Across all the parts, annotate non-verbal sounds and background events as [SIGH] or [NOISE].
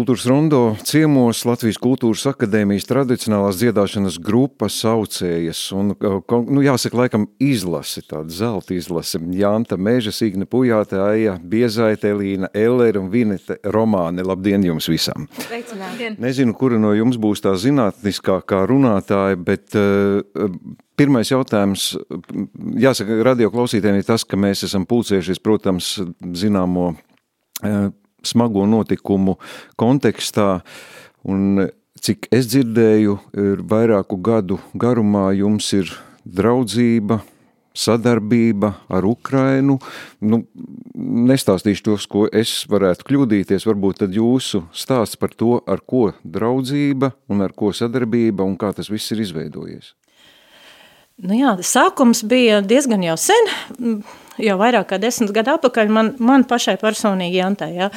Kultūras rondo ciemos Latvijas Kultūras akadēmijas tradicionālās dziedāšanas grupa saucējas un, nu, jāsaka, laikam izlase, tāda zelta izlase. Jānta Meža, Signe Pujāte, Aija Biezaite, Elīna Eller un Vinete Romāne. Labdien jums visam! Sveicināti! Nezinu, kura no jums būs tā zinātniskākā runātāja, bet uh, Pirmais jautājums, jāsaka, radio klausītājiem ir tas, ka mēs esam pulcējušies, protams, zināmo smago notikumu kontekstā. Un, cik es dzirdēju, ir vairāku gadu garumā jums ir draudzība, sadarbība ar Ukrainu. Nu, nestāstīšu tos, ko es varētu kļūdīties. Varbūt tad jūsu stāsts par to, ar ko draudzība un ar ko sadarbība un kā tas viss ir izveidojies. Nu jā, sākums bija diezgan jau sen jau vairāk kā desmit gadu atpakaļ man, man pašai personīgi Jantai, ja,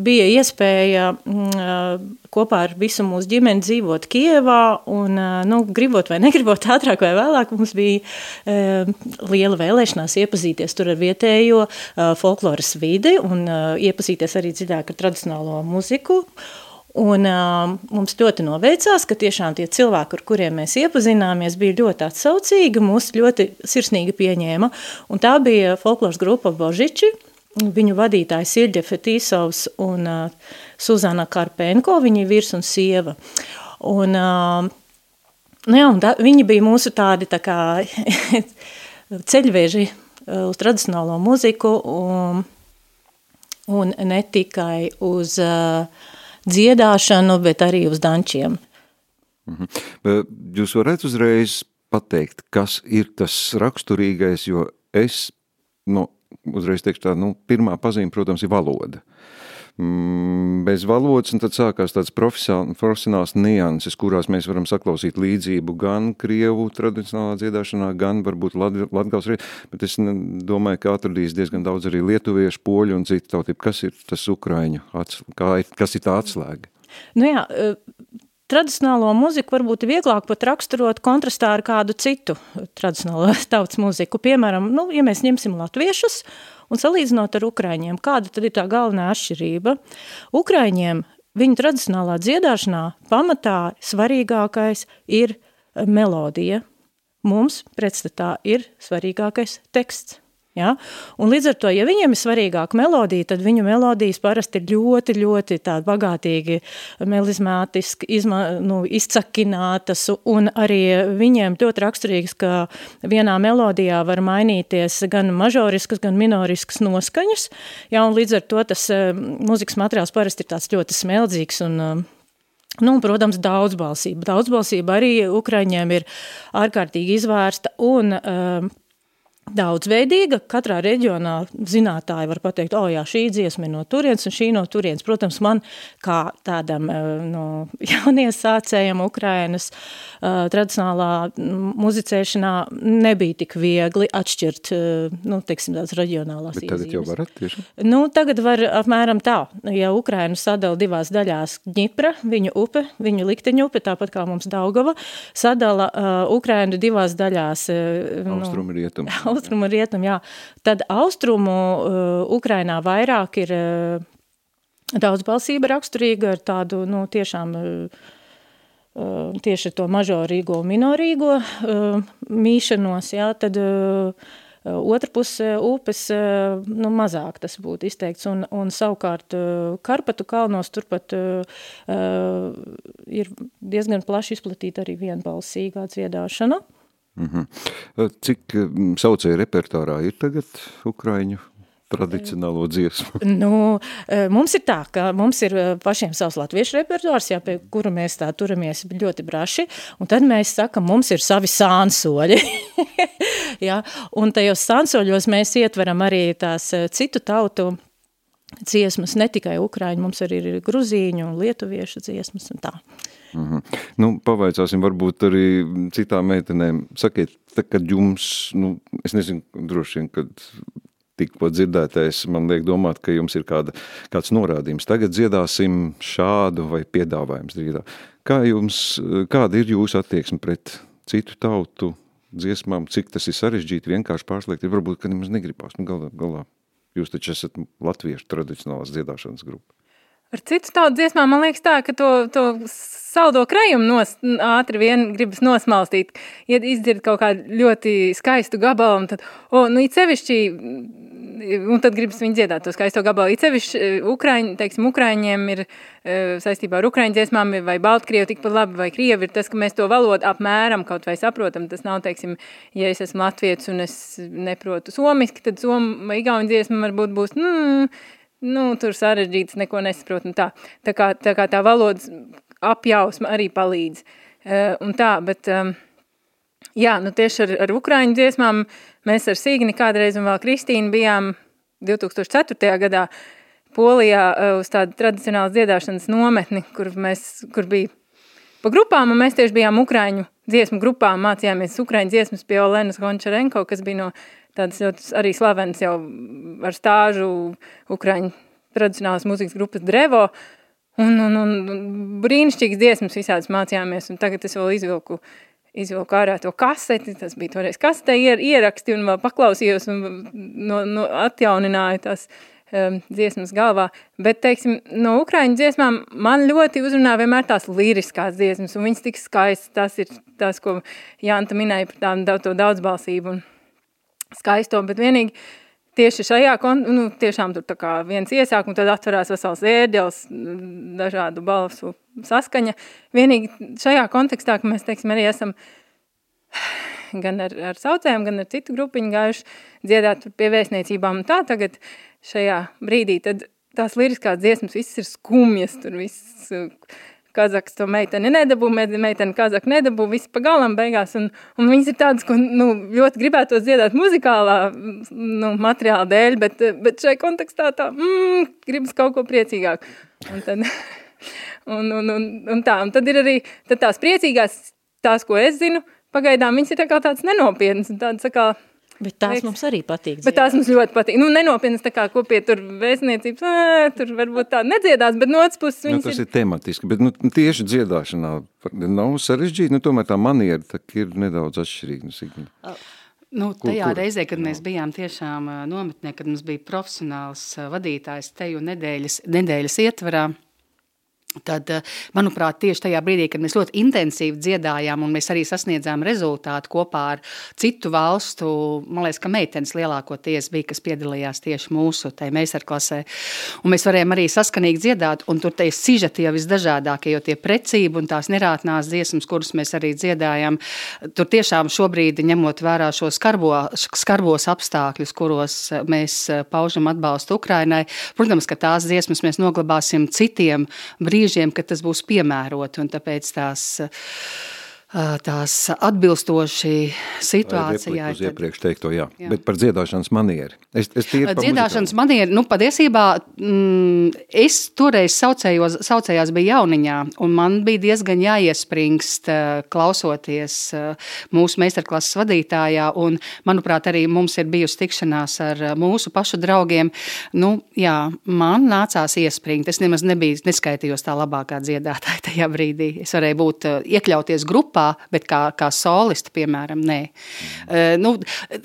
bija iespēja mm, kopā ar visu mūsu ģimeni dzīvot Kievā un, nu, gribot vai negribot ātrāk vai vēlāk, mums bija e, liela vēlēšanās iepazīties tur ar vietējo e, folkloras vidi un e, iepazīties arī dziļāk ar tradicionālo muziku. Un, uh, mums ļoti noveicās, ka tiešām tie cilvēki, ar kuriem mēs iepazināmies, bija ļoti atsaucīgi, mūs ļoti sirsnīgi pieņēma. Un tā bija folkloras grupa Božiči, viņu vadītājs Ilģa Fetīsovs un uh, Suzana Karpenko, viņa virs un sieva. Un, uh, nu jā, un tā, viņi bija mūsu tādi tā kā [LAUGHS] ceļveži uz tradicionālo muziku un, un ne tikai uz uh, dziedāšanu, bet arī uz dančiem. Mhm. Jūs varat uzreiz pateikt, kas ir tas raksturīgais, jo es, nu, uzreiz teikšu tā, nu, pirmā pazīme, protams, ir valoda. Uh, bez valodas, un tad sākās tāds profesionāls nianses, kurās mēs varam saklausīt līdzību gan krievu tradicionālā dziedāšanā, gan varbūt latgals, bet es domāju, ka atradīs diezgan daudz arī lietuviešu, poļu un citu tautību. Kas ir tas ukraiņu, kas ir tā atslēga? Nu jā, tradicionālo muziku varbūt vieglāk pat raksturot kontrastā ar kādu citu tradicionālo [LAUGHS] tautas muziku. Piemēram, nu, ja mēs ņemsim latviešus, Un salīdzinot ar ukraiņiem, kāda tad ir tā galvenā atšķirība? Ukraiņiem viņu tradicionālā dziedāšanā pamatā svarīgākais ir melodija. Mums pretstatā ir svarīgākais teksts. Ja? Un līdz ar to, ja viņiem ir svarīgāka melodija, tad viņu melodijas parasti ir ļoti, ļoti tādi bagātīgi, melizmātiski, izma, nu, izcakinātas, un arī viņiem ļoti raksturīgs, ka vienā melodijā var mainīties gan mažoriskas, gan minoriskas noskaņas, ja? un līdz ar to tas uh, muzikas materiāls parasti ir tāds ļoti smeldzīgs un uh, Nu, protams, daudzbalsība. Daudzbalsība arī Ukraiņiem ir ārkārtīgi izvērsta un uh, daudzveidīga. Katrā reģionā zinātāji var pateikt, o, jā, šī dziesma ir no turienes un šī no turienes. Protams, man kā tādam eh, no [LAUGHS] jauniesācējam Ukrainas uh, tradicionālā muzicēšanā nebija tik viegli atšķirt, uh, nu, teiksim, tās reģionālās Bet tagad jau varat tieši? Nu, tagad var apmēram tā. Ja Ukrainu sadala divās daļās Ņipra, viņu upe, viņu likteņu upe, tāpat kā mums Daugava, sadala uh, Ukrainu divās daļās. Uh, Austrumu rietumu. [LAUGHS] austrumu rietumu, jā. Tad austrumu uh, Ukrainā vairāk ir uh, daudzbalsība raksturīga ar tādu, nu, tiešām uh, uh, tieši to mažorīgo un minorīgo uh, mīšanos, jā, tad uh, Otra puse upes nu, mazāk tas būtu izteikts, un, un savukārt Karpatu kalnos turpat uh, ir diezgan plaši izplatīta arī vienbalsīgā dziedāšana. Uh, Mm -hmm. Cik saucēju repertārā ir tagad Ukraiņu tradicionālo dziesmu? [LAUGHS] Nu, mums ir tā, ka mums ir pašiem savs latviešu repertuārs, jā, pie kura mēs tā turamies ļoti braši, un tad mēs sakam, mums ir savi sānsoļi. [LAUGHS] jā, un tajos sānsoļos mēs ietveram arī tās citu tautu dziesmas, ne tikai ukraiņu, mums arī ir gruzīņu un lietuviešu dziesmas un tā. Mm -hmm. Nu, pavaicāsim varbūt arī citām meitenēm. Sakiet, tā, kad jums, nu, es nezinu, droši vien, kad tikko dzirdētais, man liek domāt, ka jums ir kāda, kāds norādījums. Tagad dziedāsim šādu vai piedāvājums drīdā. Kā jums, kāda ir jūsu attieksme pret citu tautu dziesmām, cik tas ir sarežģīti vienkārši pārslēgt, varbūt, ka nemaz negribās, nu galā, galā. Jūs taču esat latviešu tradicionālās dziedāšanas grupa. ar citu tautu dziesmām man liekas tā, ka to, to saldo krejumu nos, ātri vien gribas nosmalstīt, ja izdzird kaut kādu ļoti skaistu gabalu, tad, o, nu, it sevišķi, un tad gribas viņu dziedāt to skaisto gabalu. It sevišķi e, Ukraiņi, teiksim, Ukraiņiem ir e, saistībā ar Ukraiņu dziesmām, vai Baltkrievu tikpat labi, vai Krievi ir tas, ka mēs to valodu apmēram kaut vai saprotam. Tas nav, teiksim, ja es esmu latvietis un es neprotu somiski, tad somu vai igauņu dziesma varbūt būs, nu, nu, tur sarežģīts, neko nesaprot, un tā. Tā kā tā, kā tā valodas apjausma arī palīdz. Uh, un tā, bet, um, jā, nu tieši ar, ar Ukraiņu dziesmām mēs ar Sīgni kādreiz un vēl Kristīnu bijām 2004. gadā Polijā uh, uz tādu tradicionālas dziedāšanas nometni, kur mēs, kur bija pa grupām, un mēs tieši bijām Ukraiņu dziesmu grupām, mācījāmies Ukraiņu dziesmas pie Olenas Gončarenko, kas bija no tādas ļoti arī slavens jau ar stāžu Ukraiņu tradicionālas mūzikas grupas Drevo, un, un, un brīnišķīgas dziesmas visādas mācījāmies, un tagad es vēl izvilku, izvilku ārā to kaseti, tas bija toreiz kasetē ier, ieraksti, un paklausījos, un no, no atjaunināju tās um, dziesmas galvā, bet, teiksim, no Ukraiņu dziesmām man ļoti uzrunā vienmēr tās liriskās dziesmas, un viņas tik skaistas, tas ir tas, ko Jānta minēja par tām to daudzbalsību un skaisto, bet vienīgi tieši šajā, nu, tiešām tur viens iesāk, un tad atverās vesels ērģels, dažādu balsu saskaņa. Vienīgi šajā kontekstā, ka mēs, teiksim, arī esam gan ar, ar saucējiem, gan ar citu grupiņu gājuši dziedāt pie vēstniecībām un tā tagad šajā brīdī, tad tās liriskās dziesmas viss ir skumjas, tur viss Kazaks to meiteni nedabū, meiteni Kazaku nedabū, viss pa galam beigās, un, un viņas ir tādas, ko, nu, ļoti gribētos dziedāt muzikālā, nu, materiāla dēļ, bet, bet šai kontekstā tā, mm, gribas kaut ko priecīgāk. Un tad, [LAUGHS] un, un, un, un tā, un tad ir arī tad tās priecīgās, tās, ko es zinu, pagaidām viņas ir tā kā tāds nenopietnas, un tādas, tā kā, Bet tās Veiks. mums arī patīk. Bet tās mums ļoti patīk. Nu, nenopietnas, tā kā kopie tur vēstniecības, ā, tur varbūt tā nedziedās, bet no otras puses nu, viņas nu, tas ir... ir tematiski, bet nu, tieši dziedāšanā nav sarežģīti, nu tomēr tā maniera tā ir nedaudz atšķirīga. Nu, Nu, tajā Kultūra. reizē, kad mēs bijām tiešām nometnē, kad mums bija profesionāls vadītājs teju nedēļas, nedēļas ietvarā, Tad, eh, manuprāt, tieši tajā brīdī, kad mēs ļoti intensīvi dziedājām un mēs arī sasniedzām rezultātu kopā ar citu valstu, man liekas, ka meitenes lielākoties bija, kas piedalījās tieši mūsu meistarklasē. Un mēs varējām arī saskanīgi dziedāt, un tur tie sižeti jau visdažādākie, jo tie precība un tās nerātnās dziesmas, kuras mēs arī dziedājām, tur tiešām šobrīd, ņemot vērā šo skarbo, skarbos apstākļus, kuros mēs paužam atbalstu Ukrainai, protams, ka tās dziesmas mēs noglabāsim citiem brīdiem, brīžiem, kad tas būs piemēroti, tāpēc tās tās atbilstoši situācijai. Uz iepriekš teikto, jā. jā. Bet par dziedāšanas manieri. Es, es dziedāšanas manieri, nu, patiesībā mm, es toreiz saucējos, saucējās bija jauniņā, un man bija diezgan jāiespringst klausoties mūsu meistarklases vadītājā, un, manuprāt, arī mums ir bijusi tikšanās ar mūsu pašu draugiem. Nu, jā, man nācās iespringt. Es nemaz nebiju, neskaitījos tā labākā dziedātāja tajā brīdī. Es varēju būt, iekļauties grupā, grupā, bet kā, kā solisti, piemēram, nē. Mm. Nu,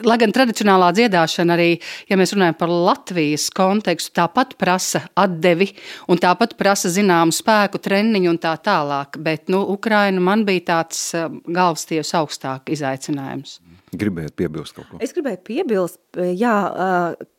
lai gan tradicionālā dziedāšana arī, ja mēs runājam par Latvijas kontekstu, tāpat prasa atdevi un tāpat prasa zināmu spēku, treniņu un tā tālāk, bet, nu, Ukraina man bija tāds eh, galvas tiesa augstāk izaicinājums. Gribējāt piebilst kaut ko? Es gribēju piebilst, jā,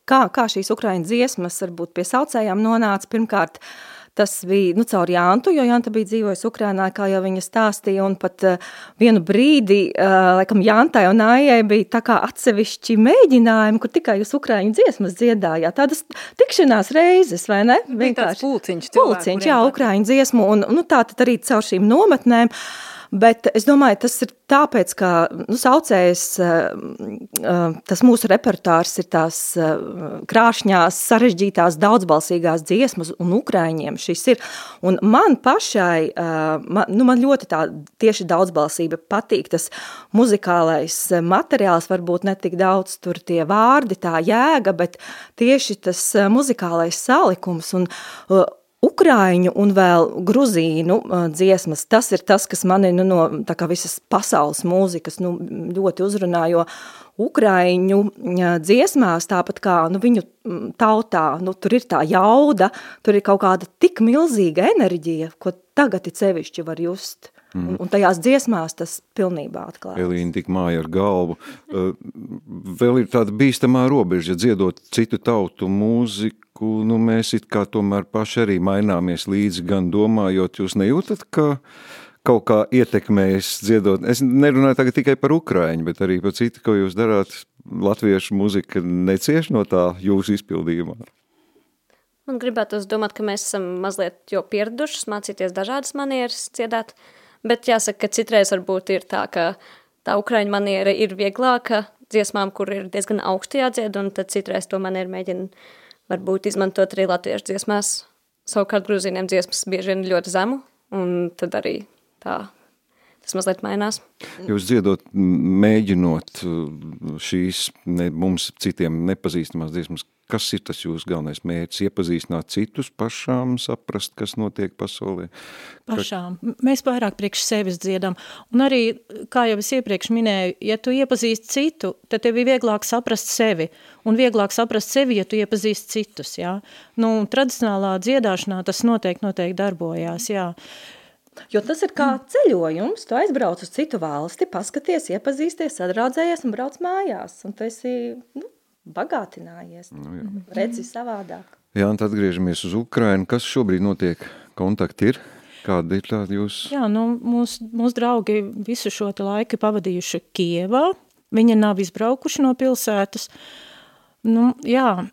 kā, kā šīs Ukraiņu dziesmas varbūt pie saucējām nonāca pirmkārt, uh, Tas bija nu, caur Jāntu, jo Janta bija dzīvojusi Ukrajinā, kā jau viņa stāstīja. Un pat uh, vienu brīdi, uh, laikam, Jantai un Aijai bija tā kā atsevišķi mēģinājumi, kur tikai jūs Ukraiņu dziesmas dziedājāt. Tādas tikšanās reizes, vai ne? Vienkārši pulciņš. Pulciņš, jā, Ukraiņu dziesmu. Un nu, tā tad arī caur šīm nometnēm. Uh, Bet es domāju, tas ir tāpēc, ka nu, saucējs, eh, eh, tas mūsu repertārs ir tās eh, krāšņās, sarežģītās, daudzbalsīgās dziesmas, un ukraiņiem šis ir. Un man pašai, man, nu, man ļoti tā tieši daudzbalsība patīk, tas muzikālais materiāls, varbūt ne tik daudz tur tie vārdi, tā jēga, bet tieši tas muzikālais salikums, un Ukrāņu un vēl gruzīnu dziesmas, tas ir tas, kas mani nu, no visas pasaules mūzikas nu, ļoti uzrunā, jo Ukrāņu dziesmās, tāpat kā nu, viņu tautā, nu, tur ir tā jauda, tur ir kaut kāda tik milzīga enerģija, ko tagad it sevišķi var just. Mm. Un, un tajās dziesmās tas pilnībā atklājas. Elīna tik māja ar galvu. Vēl ir tāda bīstamā robeža, ja dziedot citu tautu mūziku, nu mēs it kā tomēr paši arī maināmies līdzi, gan domājot, jūs nejūtat, ka kaut kā ietekmējis dziedot. Es nerunāju tagad tikai par Ukraiņu, bet arī par citu, ko jūs darāt. Latviešu muzika necieš no tā jūsu izpildījumā. Man gribētu domāt, ka mēs esam mazliet jau pieraduši mācīties dažādas manieras dziedāt, bet jāsaka, ka citreiz varbūt ir tā, ka tā ukraiņu maniera ir vieglāka dziesmām, kur ir diezgan augsti jādzied, un tad citreiz to manieru mēģina varbūt izmantot arī latviešu dziesmās. Savukārt grūzīniem dziesmas bieži vien ļoti zemu, un tad arī tā tas mazliet mainās. Jūs dziedot, mēģinot šīs ne, mums citiem nepazīstamās dziesmas, kas ir tas jūsu galvenais mērķis? Iepazīstināt citus pašām, saprast, kas notiek pasaulē? Pašām. Mēs vairāk priekš sevis dziedam. Un arī, kā jau es iepriekš minēju, ja tu iepazīsti citu, tad tev ir vieglāk saprast sevi. Un vieglāk saprast sevi, ja tu iepazīsti citus. Jā? Nu, tradicionālā dziedāšanā tas noteikti, noteikti darbojās. Jā. Jo tas ir kā ceļojums. Tu aizbrauc uz citu valsti, paskaties, iepazīsties, sadraudzējies un brauc mājās. Un tu esi nu, bagātinājies, nu, jā. redzi savādāk. Jā, un tad atgriežamies uz Ukrainu. Kas šobrīd notiek? Kontakti ir? Kāda ir tāda jūs? Jā, nu, mūsu mūs draugi visu šo laiku pavadījuši Kievā. Viņi nav izbraukuši no pilsētas. Nu, jā,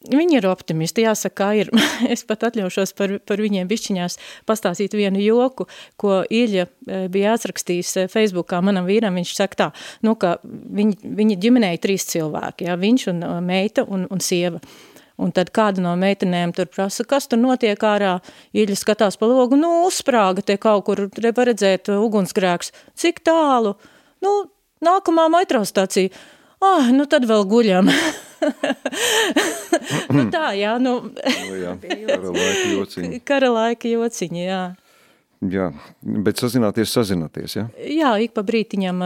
Viņi ir optimisti, jāsaka, ir. [LAUGHS] es pat atļaušos par, par viņiem bišķiņās pastāstīt vienu joku, ko Ilja e, bija atrakstījis e, Facebookā manam vīram. Viņš saka tā, nu, ka viņi, viņi ģimenēja trīs cilvēki, jā, viņš un e, meita un, un sieva. Un tad kāda no meitenēm tur prasa, kas tur notiek ārā, Ilja skatās pa logu, nu, uzsprāga te kaut kur, var redzēt ugunsgrēks. Cik tālu? Nu, nākamā metrostācija. Ah, nu tad vēl guļam. [LAUGHS] [LAUGHS] nu tā, jā, nu. nu jā, kara laika jociņi. Kara laika jociņi, jā. Jā, bet sazināties, sazināties, jā? Jā, ik pa brītiņam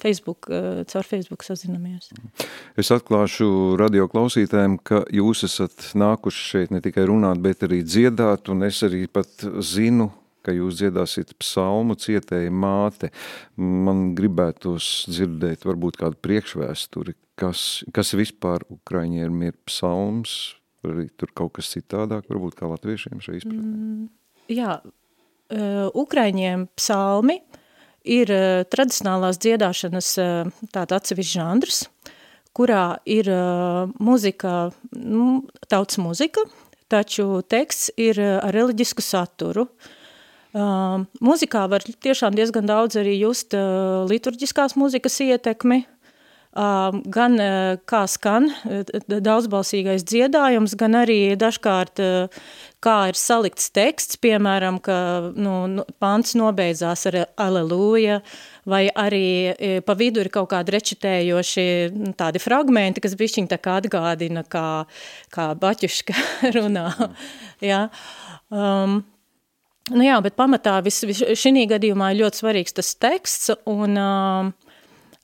Facebook, caur Facebook sazinamies. Es atklāšu radio klausītājiem, ka jūs esat nākuši šeit ne tikai runāt, bet arī dziedāt, un es arī pat zinu, ka jūs dziedāsiet psalmu cietēja māte. Man gribētos dzirdēt varbūt kādu priekšvēsturi, kas, kas vispār Ukraiņiem ir psalms, vai tur kaut kas citādāk, varbūt kā latviešiem šai izpratnē? Mm, jā, uh, Ukraiņiem psalmi ir uh, tradicionālās dziedāšanas uh, tāda atsevišķa žandrs, kurā ir uh, muzika, nu, tautas muzika, taču teksts ir uh, ar reliģisku saturu. Uh, muzikā var tiešām diezgan daudz arī just uh, liturģiskās muzikas ietekmi, gan kā skan daudzbalsīgais dziedājums, gan arī dažkārt kā ir salikts teksts, piemēram, ka nu, nu pants nobeidzās ar aleluja, vai arī pa vidu ir kaut kādi rečitējoši nu, tādi fragmenti, kas bišķiņ tā kā atgādina, kā, kā baķuška [LAUGHS] runā. ja? um, nu jā, bet pamatā vis, vis, šī gadījumā ir ļoti svarīgs tas teksts, un uh,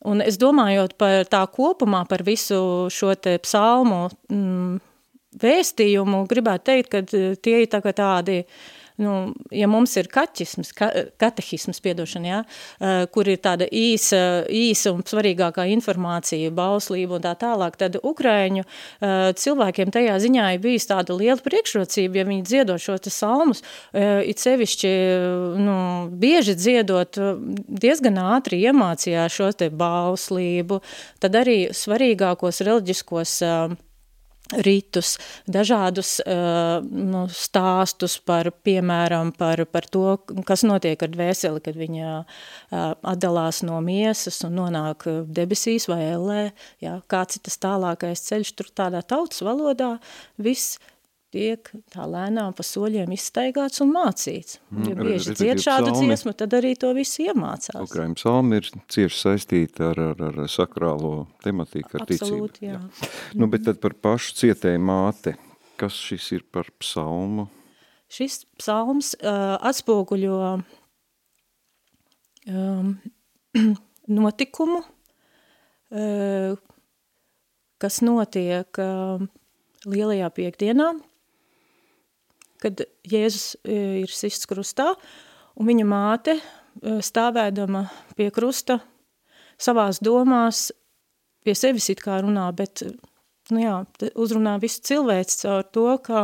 Un es domājot par tā kopumā, par visu šo te psalmu mm, vēstījumu, gribētu teikt, ka tie ir tā tādi uh, nu, ja mums ir kaķisms, ka, katehisms, piedošana, ja, uh, kur ir tāda īsa, īsa un svarīgākā informācija, bauslība un tā tālāk, tad Ukraiņu uh, cilvēkiem tajā ziņā ir bijis tāda liela priekšrocība, ja viņi dziedot šo te salmus, uh, it sevišķi, nu, bieži dziedot, diezgan ātri iemācījās šo te bauslību, tad arī svarīgākos reliģiskos uh, ritus, dažādus uh, nu, stāstus par, piemēram, par, par to, kas notiek ar dvēseli, kad viņa uh, atdalās no miesas un nonāk debesīs vai ellē, jā, kāds ir tas tālākais ceļš, tur tādā tautas valodā viss tiek tā lēnām pa soļiem izstaigāts un mācīts. Mm, ja bieži dzied šādu psalmi, dziesmu, tad arī to visu iemācās. Ukraiņu psalmi ir cieši saistīti ar, ar, ar sakrālo tematiku, ar Absolūti, ticību. Jā. Jā. Nu, bet tad par pašu cietēju māte, kas šis ir par psalmu? šis psalms uh, atspoguļo um, [CLEARS THROAT] notikumu, uh, kas notiek uh, lielajā piekdienā, kad Jēzus uh, ir sists krustā, un viņa māte uh, stāvēdama pie krusta savās domās pie sevis it kā runā, bet nu jā, uzrunā visu cilvēks caur to, ka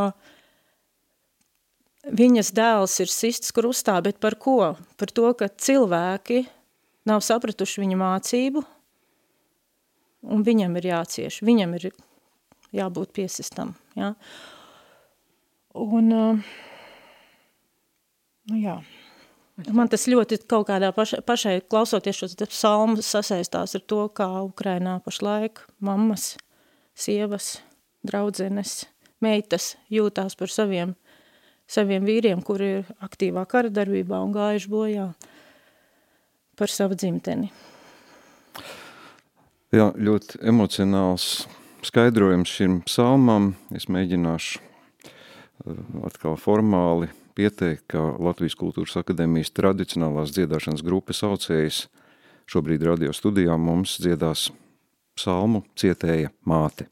viņas dēls ir sists krustā, bet par ko? Par to, ka cilvēki nav sapratuši viņa mācību, un viņam ir jācieš, viņam ir jābūt piesistam. Ja? Un, nu jā, man tas ļoti kaut kādā paša, pašai klausoties šos psalmus sasaistās ar to, kā Ukrainā pašlaik mammas, sievas, draudzenes, meitas jūtās par saviem saviem vīriem, kuri ir aktīvā kara darbībā un gājuši bojā par savu dzimteni. Jā, ļoti emocionāls skaidrojums šim psalmam. Es mēģināšu atkal formāli pieteikt, ka Latvijas Kultūras Akadēmijas tradicionālās dziedāšanas grupas saucējs šobrīd radio studijā mums dziedās psalmu cietēja māte.